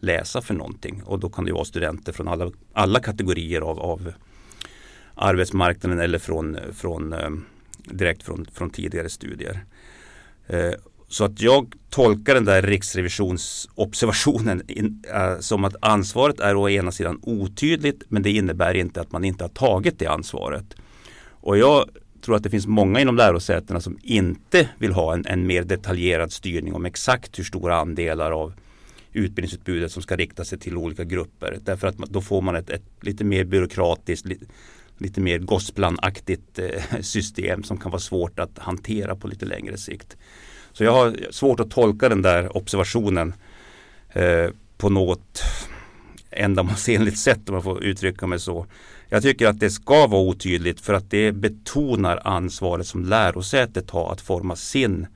läsa för någonting. Och då kan det vara studenter från alla, alla kategorier av, av arbetsmarknaden eller från, från, eh, direkt från, från tidigare studier. Eh, så att jag tolkar den där riksrevisionsobservationen in, äh, som att ansvaret är å ena sidan otydligt men det innebär inte att man inte har tagit det ansvaret. Och jag tror att det finns många inom lärosätena som inte vill ha en, en mer detaljerad styrning om exakt hur stora andelar av utbildningsutbudet som ska rikta sig till olika grupper. Därför att då får man ett, ett lite mer byråkratiskt, lite, mer gosplanaktigt eh, system som kan vara svårt att hantera på lite längre sikt. Så jag har svårt att tolka den där observationen eh, på något ändamålsenligt sätt om man får uttrycka mig så. Jag tycker att det ska vara otydligt för att det betonar ansvaret som lärosätet har att forma sin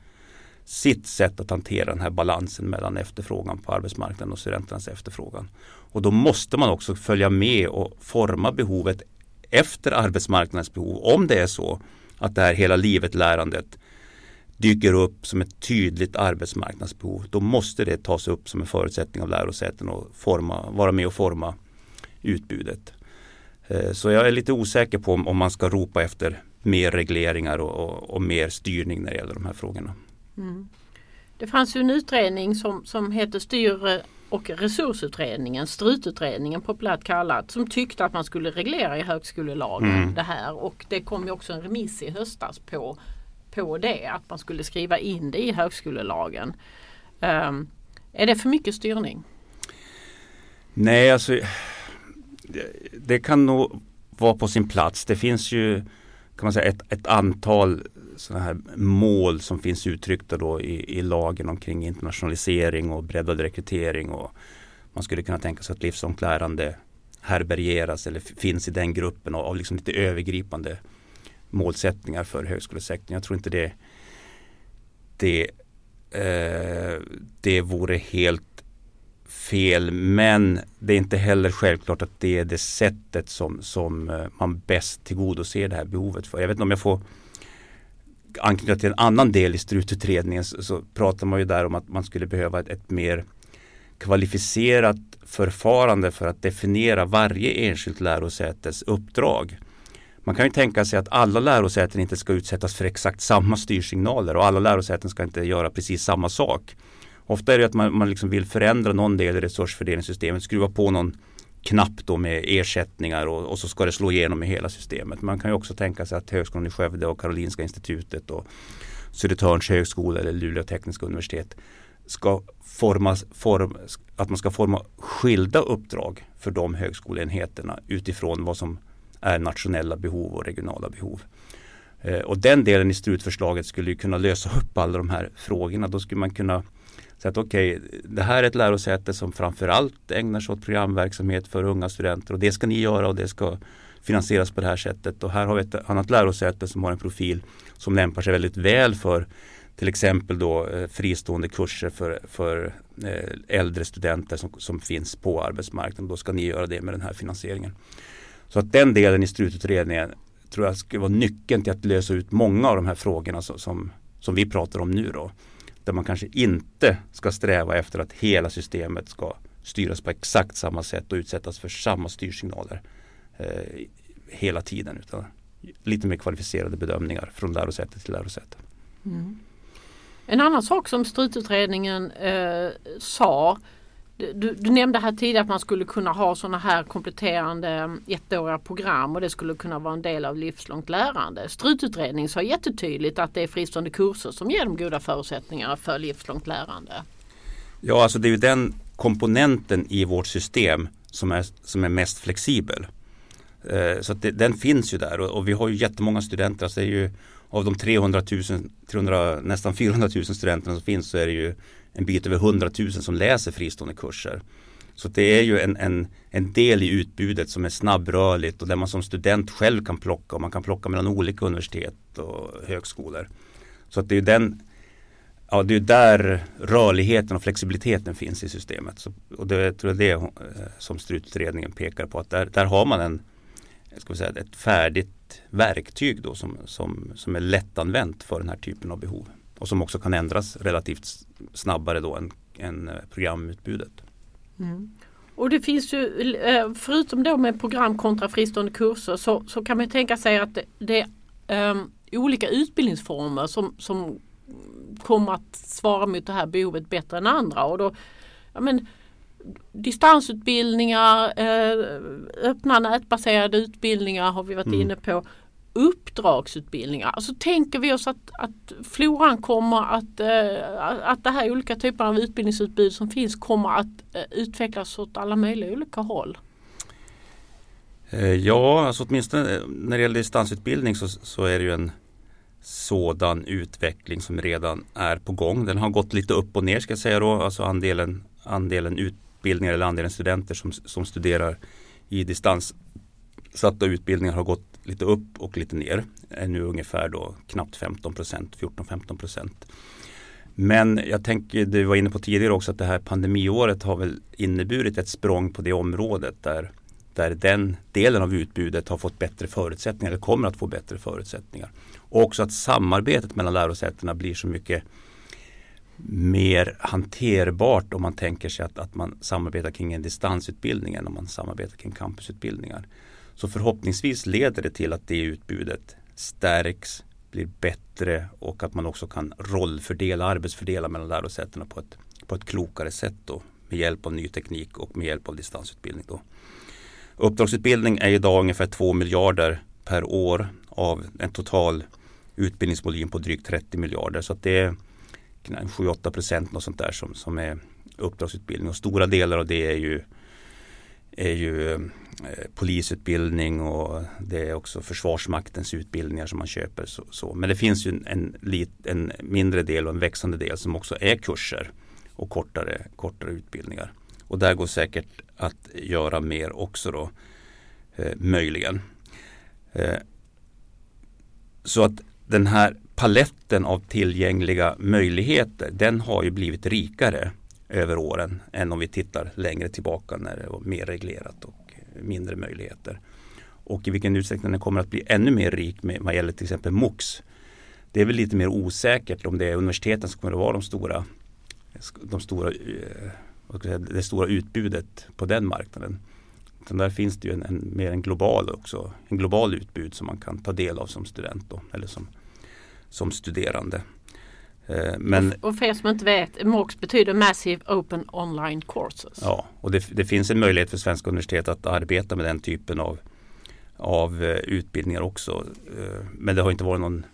sitt sätt att hantera den här balansen mellan efterfrågan på arbetsmarknaden och studenternas efterfrågan. Och då måste man också följa med och forma behovet efter arbetsmarknadens behov. Om det är så att det här hela livet lärandet dyker upp som ett tydligt arbetsmarknadsbehov. Då måste det tas upp som en förutsättning av lärosäten och forma, vara med och forma utbudet. Eh, så jag är lite osäker på om man ska ropa efter mer regleringar och, och, och mer styrning när det gäller de här frågorna. Mm. Det fanns ju en utredning som, som heter Styr och resursutredningen, strututredningen populärt kallat, som tyckte att man skulle reglera i högskolelagen mm. det här och det kom ju också en remiss i höstas på, på det, att man skulle skriva in det i högskolelagen. Um, är det för mycket styrning? Nej, alltså det, det, kan nog vara på sin plats. Det finns ju kan man säga, ett, ett antal sådana här mål som finns uttryckta då i, i lagen omkring internationalisering och breddad rekrytering. Och man skulle kunna tänka sig att livslångt lärande härbärgeras eller finns i den gruppen av, av liksom lite övergripande målsättningar för högskolesektorn. Jag tror inte det det, eh, det vore helt fel men det är inte heller självklart att det är det sättet som, som eh, man bäst tillgodoser det här behovet för. Jag vet inte om jag får anknyta till en annan del i strututredningen så, så pratar man ju där om att man skulle behöva ett, ett mer kvalificerat förfarande för att definiera varje enskilt lärosätes uppdrag. Man kan ju tänka sig att alla lärosäten inte ska utsättas för exakt samma styrsignaler och alla lärosäten ska inte göra precis samma sak. Ofta är det att man, man liksom vill förändra någon del i resursfördelningssystemet, skruva på någon knapp då med ersättningar och, och, så ska det slå igenom i hela systemet. Man kan ju också tänka sig att Högskolan i Skövde och Karolinska institutet och Södertörns högskola eller Luleå tekniska universitet ska formas, form, att man ska forma skilda uppdrag för de högskoleenheterna utifrån vad som är nationella behov och regionala behov. Eh, och den delen i strutförslaget skulle ju kunna lösa upp alla de här frågorna. Då skulle man kunna så att okej, okay, det här är ett lärosäte som framförallt ägnar sig åt programverksamhet för unga studenter och det ska ni göra och det ska finansieras på det här sättet. Och här har vi ett annat lärosäte som har en profil som lämpar sig väldigt väl för till exempel då eh, fristående kurser för, för eh, äldre studenter som, som finns på arbetsmarknaden. Då ska ni göra det med den här finansieringen. Så att den delen i strututredningen tror jag ska vara nyckeln till att lösa ut många av de här frågorna som, som, som vi pratar om nu. Då. Där man kanske inte ska sträva efter att hela systemet ska styras på exakt samma sätt och utsättas för samma styrsignaler eh, hela tiden. Utan lite mer kvalificerade bedömningar från lärosäte till lärosäte. Mm. En annan sak som strututredningen eh, sa du, du, nämnde här tidigare att man skulle kunna ha sådana här kompletterande mm, ettåriga program och det skulle kunna vara en del av livslångt lärande. Strututredningen sa jättetydligt att det är fristående kurser som ger de goda förutsättningar för livslångt lärande. Ja, alltså det är ju den komponenten i vårt system som är, som är mest flexibel. Eh, så det, den finns ju där och, och, vi har ju jättemånga studenter. Alltså det är ju, av de 300 000, 300, nästan 400 000 studenterna som finns så är det ju en bit över 100 000 som läser fristående kurser. Så det är ju en, en, en del i utbudet som är snabbrörligt och där man som student själv kan plocka och man kan plocka mellan olika universitet och högskolor. Så att det är den Ja, det är där rörligheten och flexibiliteten finns i systemet. Så, och det tror jag det är det som strututredningen pekar på att där, där har man en, ska vi säga, ett färdigt verktyg då som, som, som är lättanvänt för den här typen av behov och som också kan ändras relativt snabbare då än, än eh, programutbudet. Mm. Och det finns ju, eh, förutom då med program kontra fristående kurser så, så kan man tänka sig att det, är um, olika utbildningsformer som, som kommer att svara mot det här behovet bättre än andra. Och då, ja men, distansutbildningar, eh, öppna nätbaserade utbildningar har vi varit mm. inne på uppdragsutbildningar. Alltså tänker vi oss att, att floran kommer att, eh, att det här olika typer av utbildningsutbud som finns kommer att eh, utvecklas åt alla möjliga olika håll? Eh, ja, alltså åtminstone eh, när det gäller distansutbildning så, så är det ju en sådan utveckling som redan är på gång. Den har gått lite upp och ner ska jag säga då, alltså andelen, andelen utbildningar eller andelen studenter som, som studerar i distanssatta utbildningar har gått lite upp och lite ner. Är nu ungefär då knappt 15 procent, 14-15 procent. Men jag tänker, du var inne på tidigare också att det här pandemiåret har väl inneburit ett språng på det området där, där den delen av utbudet har fått bättre förutsättningar eller kommer att få bättre förutsättningar. Och också att samarbetet mellan lärosätena blir så mycket mer hanterbart om man tänker sig att, att man samarbetar kring en distansutbildning än om man samarbetar kring campusutbildningar. Så förhoppningsvis leder det till att det utbudet stärks, blir bättre och att man också kan rollfördela, arbetsfördela mellan lärosätena på ett, på ett klokare sätt då, med hjälp av ny teknik och med hjälp av distansutbildning. Då. Uppdragsutbildning är idag ungefär 2 miljarder per år av en total utbildningsvolym på drygt 30 miljarder. Så att det är 7-8 procent något sånt där som, som är uppdragsutbildning. Och stora delar av det är ju, är ju eh, polisutbildning och det är också Försvarsmaktens utbildningar som man köper. Så, så. Men det finns ju en, en, lit, en, mindre del och en växande del som också är kurser och kortare, kortare utbildningar. Och där går säkert att göra mer också då, eh, möjligen. Eh, så att den här paletten av tillgängliga möjligheter den har ju blivit rikare över åren än om vi tittar längre tillbaka när det var mer reglerat och mindre möjligheter. Och i vilken utsträckning den kommer att bli ännu mer rik med vad gäller till exempel MOX. Det är väl lite mer osäkert om det är universiteten som kommer att vara de stora, de stora, eh, det stora utbudet på den marknaden. Utan där finns det ju en, en, mer en global också, en global utbud som man kan ta del av som student då, eller som, som studerande. Eh, men, och för er som inte vet, MOOCs betyder Massive Open Online Courses. Ja, och det, det, finns en möjlighet för svenska universitet att arbeta med den typen av, av eh, utbildningar också. Eh, men det har inte varit någon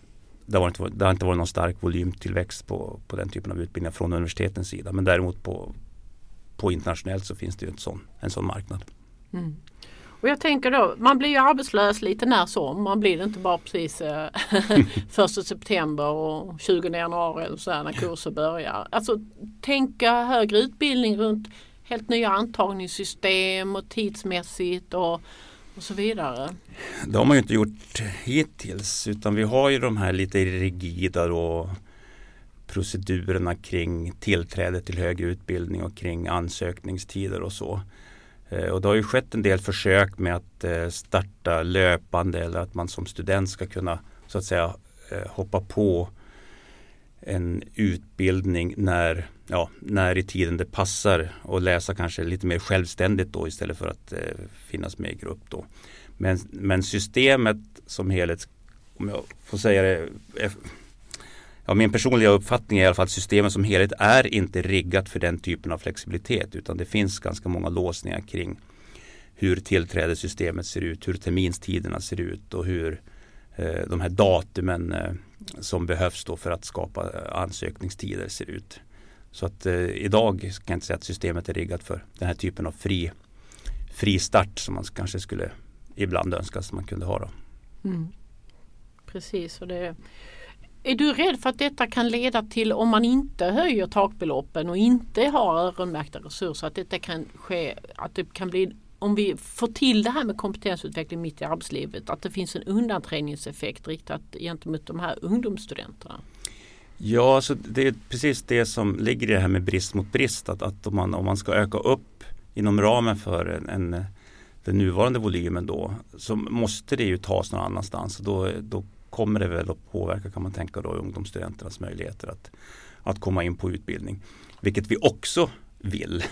det har, inte, det har inte varit någon stark volymtillväxt på, på den typen av utbildningar från universitetens sida. Men däremot på, på internationellt så finns det ju en sån, en sån marknad. Mm. Och jag tänker då, man blir ju arbetslös lite när som. Man blir det inte bara precis eh, första september och 20 januari eller så här när kurser börjar. Alltså tänka högre utbildning runt helt nya antagningssystem och tidsmässigt och, och så vidare. Det har man ju inte gjort hittills utan vi har ju de här lite rigida då procedurerna kring tillträde till högre utbildning och kring ansökningstider och så. Eh, och det har ju skett en del försök med att eh, starta löpande eller att man som student ska kunna så att säga eh, hoppa på en utbildning när, ja, när i tiden det passar och läsa kanske lite mer självständigt då istället för att finnas med i grupp då. Men, men systemet som helhet, om jag får säga det, ja, min personliga uppfattning är i alla fall att systemet som helhet är inte riggat för den typen av flexibilitet utan det finns ganska många låsningar kring hur tillträdessystemet ser ut, hur terminstiderna ser ut och hur eh, de här datumen eh, som behövs då för att skapa eh, ansökningstider ser ut. Så att eh, idag kan jag inte säga att systemet är riggat för den här typen av fri, fri start som man kanske skulle ibland önska att man kunde ha. Då. Mm. Precis, och det är du rädd för att detta kan leda till om man inte höjer takbeloppen och inte har öronmärkta resurser att detta kan ske, att det kan bli om vi får till det här med kompetensutveckling mitt i arbetslivet, att det finns en undanträngningseffekt riktat gentemot de här ungdomsstudenterna? Ja, alltså det är precis det som ligger i det här med brist mot brist. Att, att om, man, om man ska öka upp inom ramen för en, en, den nuvarande volymen då så måste det ju tas någon annanstans. Då, då kommer det väl att påverka kan man tänka då ungdomsstudenternas möjligheter att, att komma in på utbildning. Vilket vi också vill.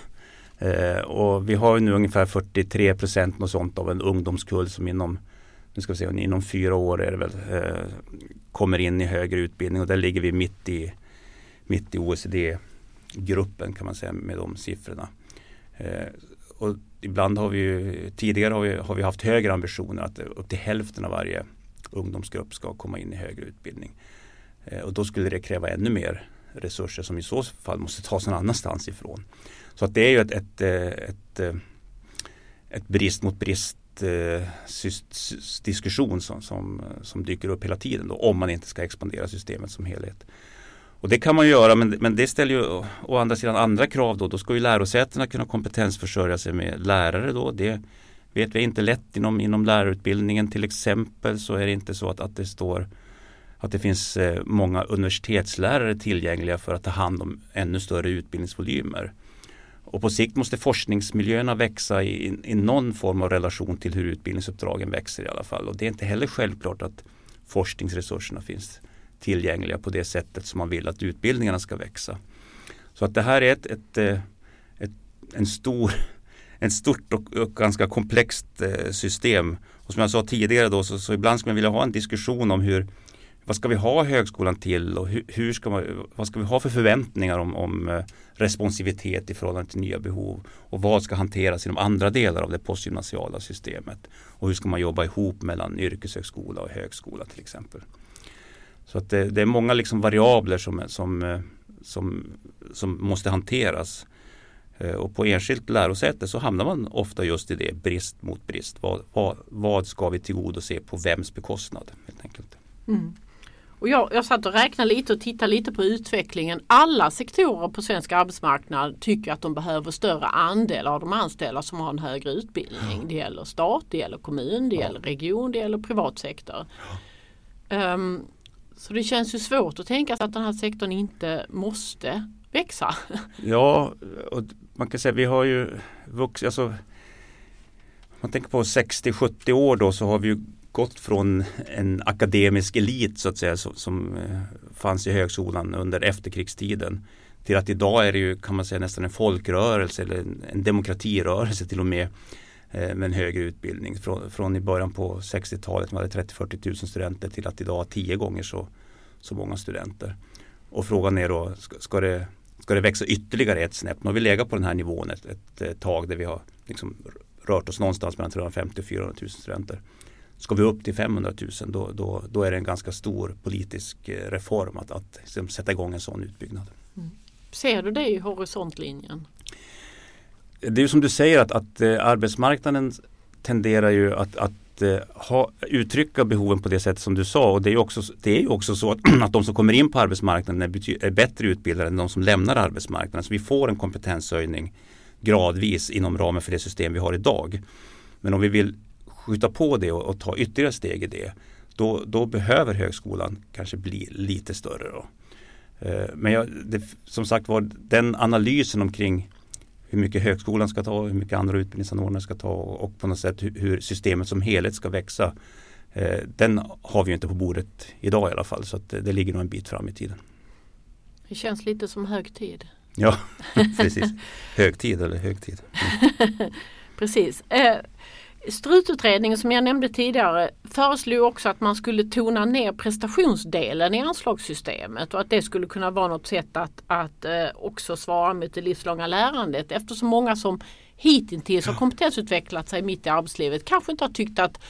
Eh, och vi har nu ungefär 43 procent och sånt av en ungdomskull som inom nu ska vi se, inom fyra år är det väl, eh, kommer in i högre utbildning och där ligger vi mitt i, mitt i OECD-gruppen kan man säga med de siffrorna. Eh, och ibland har vi ju, tidigare har vi, har vi haft högre ambitioner att upp till hälften av varje ungdomsgrupp ska komma in i högre utbildning. Eh, och då skulle det kräva ännu mer resurser som i så fall måste tas någon annanstans ifrån. Så att det är ju ett, ett, eh, ett, ett, ett brist mot brist diskussion som, som, som, dyker upp hela tiden då, om man inte ska expandera systemet som helhet. Och det kan man göra men, men det ställer ju å andra sidan andra krav då. Då ska ju lärosätena kunna kompetensförsörja sig med lärare då. Det, vet vi inte lätt inom, inom lärarutbildningen till exempel så är det inte så att, att det står att det finns eh, många universitetslärare tillgängliga för att ta hand om ännu större utbildningsvolymer. Och på sikt måste forskningsmiljöerna växa i, i någon form av relation till hur utbildningsuppdragen växer i alla fall. Och det är inte heller självklart att forskningsresurserna finns tillgängliga på det sättet som man vill att utbildningarna ska växa. Så att det här är ett, ett, eh, ett en stor ett stort och, och ganska komplext eh, system. Och som jag sa tidigare då så, så ibland skulle man vilja ha en diskussion om hur vad ska vi ha högskolan till och hur, hur ska man, vad ska vi ha för förväntningar om, om eh, responsivitet i förhållande till nya behov och vad ska hanteras i de andra delar av det postgymnasiala systemet och hur ska man jobba ihop mellan yrkeshögskola och högskola till exempel. Så att det, det är många liksom variabler som, som, eh, som, som måste hanteras. Eh, och på enskilt lärosäte så hamnar man ofta just i det, brist mot brist. Vad, vad, vad ska vi tillgodose på vems bekostnad? Helt enkelt. Mm. Och jag, jag satt och räknade lite och tittade lite på utvecklingen. Alla sektorer på svensk arbetsmarknad tycker att de behöver större andel av de anställda som har en högre utbildning. Det gäller stat, det gäller kommun, det ja. gäller region, det gäller privat sektor. Ja. Um, så det känns ju svårt att tänka sig att den här sektorn inte måste växa. Ja, och man kan säga vi har ju vuxit, alltså om man tänker på 60-70 år då så har vi ju gått från en akademisk elit så att säga som, som eh, fanns i högskolan under efterkrigstiden till att idag är det ju kan man säga nästan en folkrörelse eller en, en demokratirörelse till och med eh, med en högre utbildning. Från, från i början på 60-talet man hade 30-40 000 studenter till att idag ha tio gånger så, så många studenter. Och frågan är då, ska, ska, det, ska det växa ytterligare ett snäpp? Nu har vi legat på den här nivån ett, ett, ett tag där vi har liksom rört oss någonstans mellan 350 och 400 000 studenter. Ska vi upp till 500 000 då, då, då är det en ganska stor politisk eh, reform att, att liksom sätta igång en sån utbyggnad. Mm. Ser du det i horisontlinjen? Det är ju som du säger att, att eh, arbetsmarknaden tenderar ju att, att Eh, ha, uttrycka behoven på det sätt som du sa och det är ju också, det är ju också så att, att de som kommer in på arbetsmarknaden är, är bättre utbildade än de som lämnar arbetsmarknaden. Så vi får en kompetenshöjning gradvis inom ramen för det system vi har idag. Men om vi vill skjuta på det och, och ta ytterligare steg i det då, då, behöver högskolan kanske bli lite större. Då. Eh, men jag, det, som sagt var den analysen omkring hur mycket högskolan ska ta, hur mycket andra utbildningsanordnare ska ta och på något sätt hur, systemet som helhet ska växa. Eh, den har vi inte på bordet idag i alla fall så att det, det ligger nog en bit fram i tiden. Det känns lite som högtid. Ja, precis. Högtid eller högtid. Mm. precis. Strututredningen som jag nämnde tidigare föreslog också att man skulle tona ner prestationsdelen i anslagssystemet och att det skulle kunna vara något sätt att, att eh, också svara mot det livslånga lärandet eftersom många som hittills har kompetensutvecklat sig mitt i arbetslivet kanske inte har tyckt att,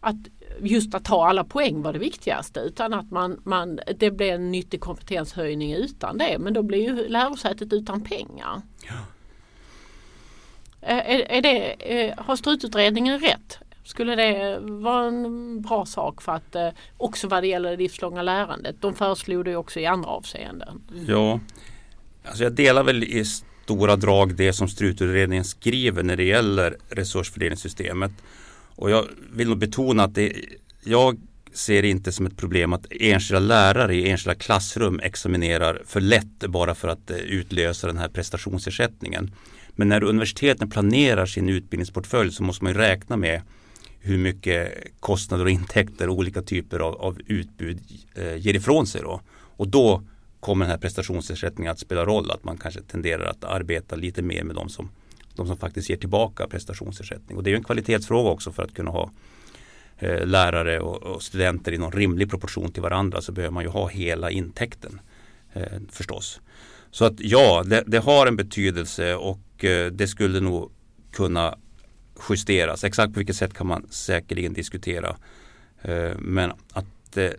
att just att ta alla poäng var det viktigaste utan att man, man, det blir en nyttig kompetenshöjning utan det men då blir ju lärosätet utan pengar. Ja. Eh, är, är det, eh, har strututredningen rätt? Skulle det vara en bra sak för att eh, också vad det gäller det livslånga lärandet? De föreslog det också i andra avseenden. Ja, alltså jag delar väl i stora drag det som strututredningen skriver när det gäller resursfördelningssystemet. Och jag vill nog betona att det, jag ser det inte som ett problem att enskilda lärare i enskilda klassrum examinerar för lätt bara för att utlösa den här prestationsersättningen. Men när universiteten planerar sin utbildningsportfölj så måste man räkna med hur mycket kostnader och intäkter och olika typer av, av utbud eh, ger ifrån sig. Då. Och då kommer den här prestationsersättningen att spela roll. Att man kanske tenderar att arbeta lite mer med de som, de som faktiskt ger tillbaka prestationsersättning. Och det är en kvalitetsfråga också för att kunna ha eh, lärare och, och, studenter i någon rimlig proportion till varandra så behöver man ju ha hela intäkten eh, förstås. Så att ja, det, det har en betydelse och Eh, det skulle nog kunna justeras. Exakt på vilket sätt kan man säkerligen diskutera. Eh, men att, eh,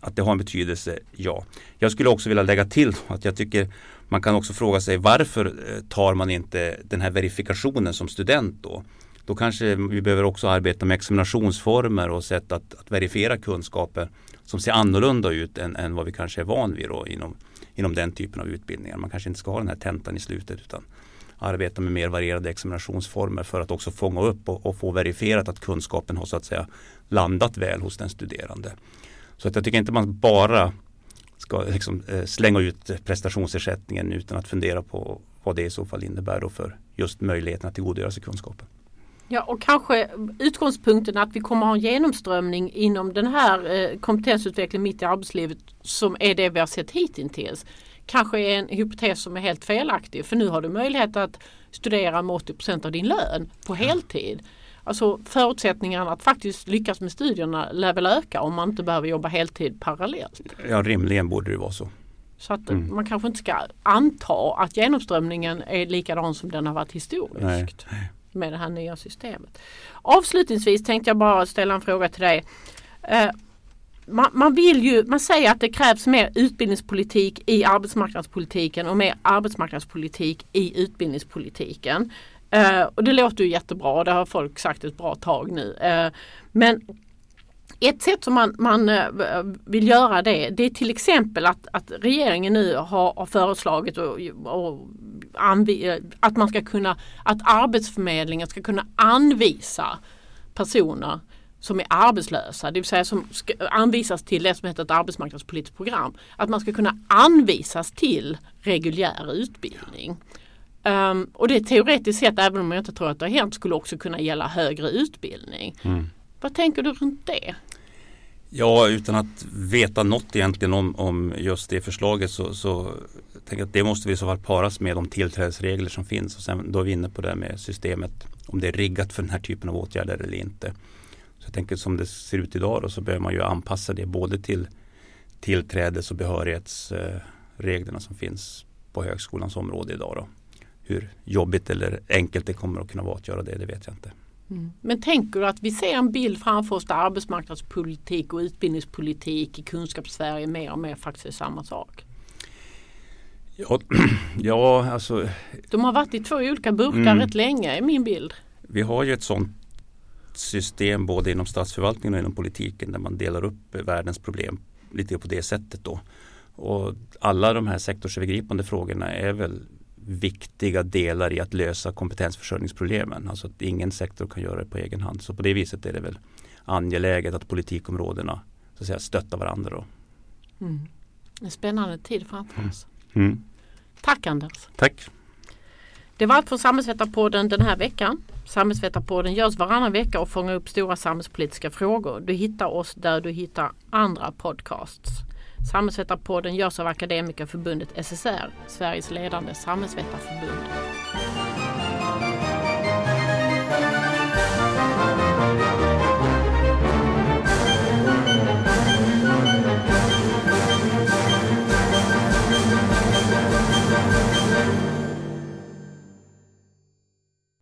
att det har en betydelse, ja. Jag skulle också vilja lägga till att jag tycker man kan också fråga sig varför tar man inte den här verifikationen som student då? Då kanske vi behöver också arbeta med examinationsformer och sätt att, att verifiera kunskaper som ser annorlunda ut än, än vad vi kanske är van vid då inom, inom den typen av utbildningar. Man kanske inte ska ha den här tentan i slutet utan arbeta med mer varierade examinationsformer för att också fånga upp och, och, få verifierat att kunskapen har så att säga landat väl hos den studerande. Så att jag tycker inte man bara ska liksom, eh, slänga ut prestationsersättningen utan att fundera på vad det i så fall innebär då för just möjligheten att tillgodogöra sig kunskapen. Ja och kanske utgångspunkten att vi kommer ha en genomströmning inom den här eh, kompetensutvecklingen mitt i arbetslivet som är det vi har sett hittills kanske är en hypotes som är helt felaktig. För nu har du möjlighet att studera med 80% av din lön på heltid. Alltså förutsättningarna att faktiskt lyckas med studierna lär väl öka om man inte behöver jobba heltid parallellt. Ja rimligen borde det vara så. Så att mm. man kanske inte ska anta att genomströmningen är likadan som den har varit historiskt. Nej. Med det här nya systemet. Avslutningsvis tänkte jag bara ställa en fråga till dig. Man, man, vill ju, man säger att det krävs mer utbildningspolitik i arbetsmarknadspolitiken och mer arbetsmarknadspolitik i utbildningspolitiken. Eh, och det låter ju jättebra, det har folk sagt ett bra tag nu. Eh, men ett sätt som man, man eh, vill göra det, det är till exempel att, att regeringen nu har, har föreslagit och, och att man ska kunna, att Arbetsförmedlingen ska kunna anvisa personer som är arbetslösa, det vill säga som ska anvisas till det som heter ett arbetsmarknadspolitiskt program. Att man ska kunna anvisas till reguljär utbildning. Um, och det teoretiskt sett, även om jag inte tror att det har hänt, skulle också kunna gälla högre utbildning. Mm. Vad tänker du runt det? Ja, utan att veta något egentligen om, om just det förslaget så, så tänker jag att det måste vi i så fall paras med de tillträdesregler som finns. Och sen då är vi inne på det med systemet, om det är riggat för den här typen av åtgärder eller inte. Så jag tänker som det ser ut idag då, så behöver man ju anpassa det både till, tillträdes och behörighetsreglerna som finns på högskolans område idag. Då. Hur jobbigt eller enkelt det kommer att kunna vara att göra det, det vet jag inte. Mm. Men tänker du att vi ser en bild framför oss där arbetsmarknadspolitik och utbildningspolitik i kunskapssverige mer och mer faktiskt är samma sak? Ja, ja alltså. De har varit i två olika burkar mm. rätt länge är min bild. Vi har ju ett sånt system både inom statsförvaltningen och inom politiken där man delar upp världens problem lite på det sättet då. Och alla de här sektorsövergripande frågorna är väl viktiga delar i att lösa kompetensförsörjningsproblemen. Alltså att ingen sektor kan göra det på egen hand. Så på det viset är det väl angeläget att politikområdena så att säga, stöttar varandra. Då. Mm. En spännande tid framför oss. Mm. mm. Tack Anders. Tack. Det var allt från Samhällsvetarpodden den här veckan. Samhällsvetarpodden görs varannan vecka och fångar upp stora samhällspolitiska frågor. Du hittar oss där du hittar andra podcasts. Samhällsvetarpodden görs av Akademikerförbundet SSR, Sveriges ledande samhällsvetarförbund.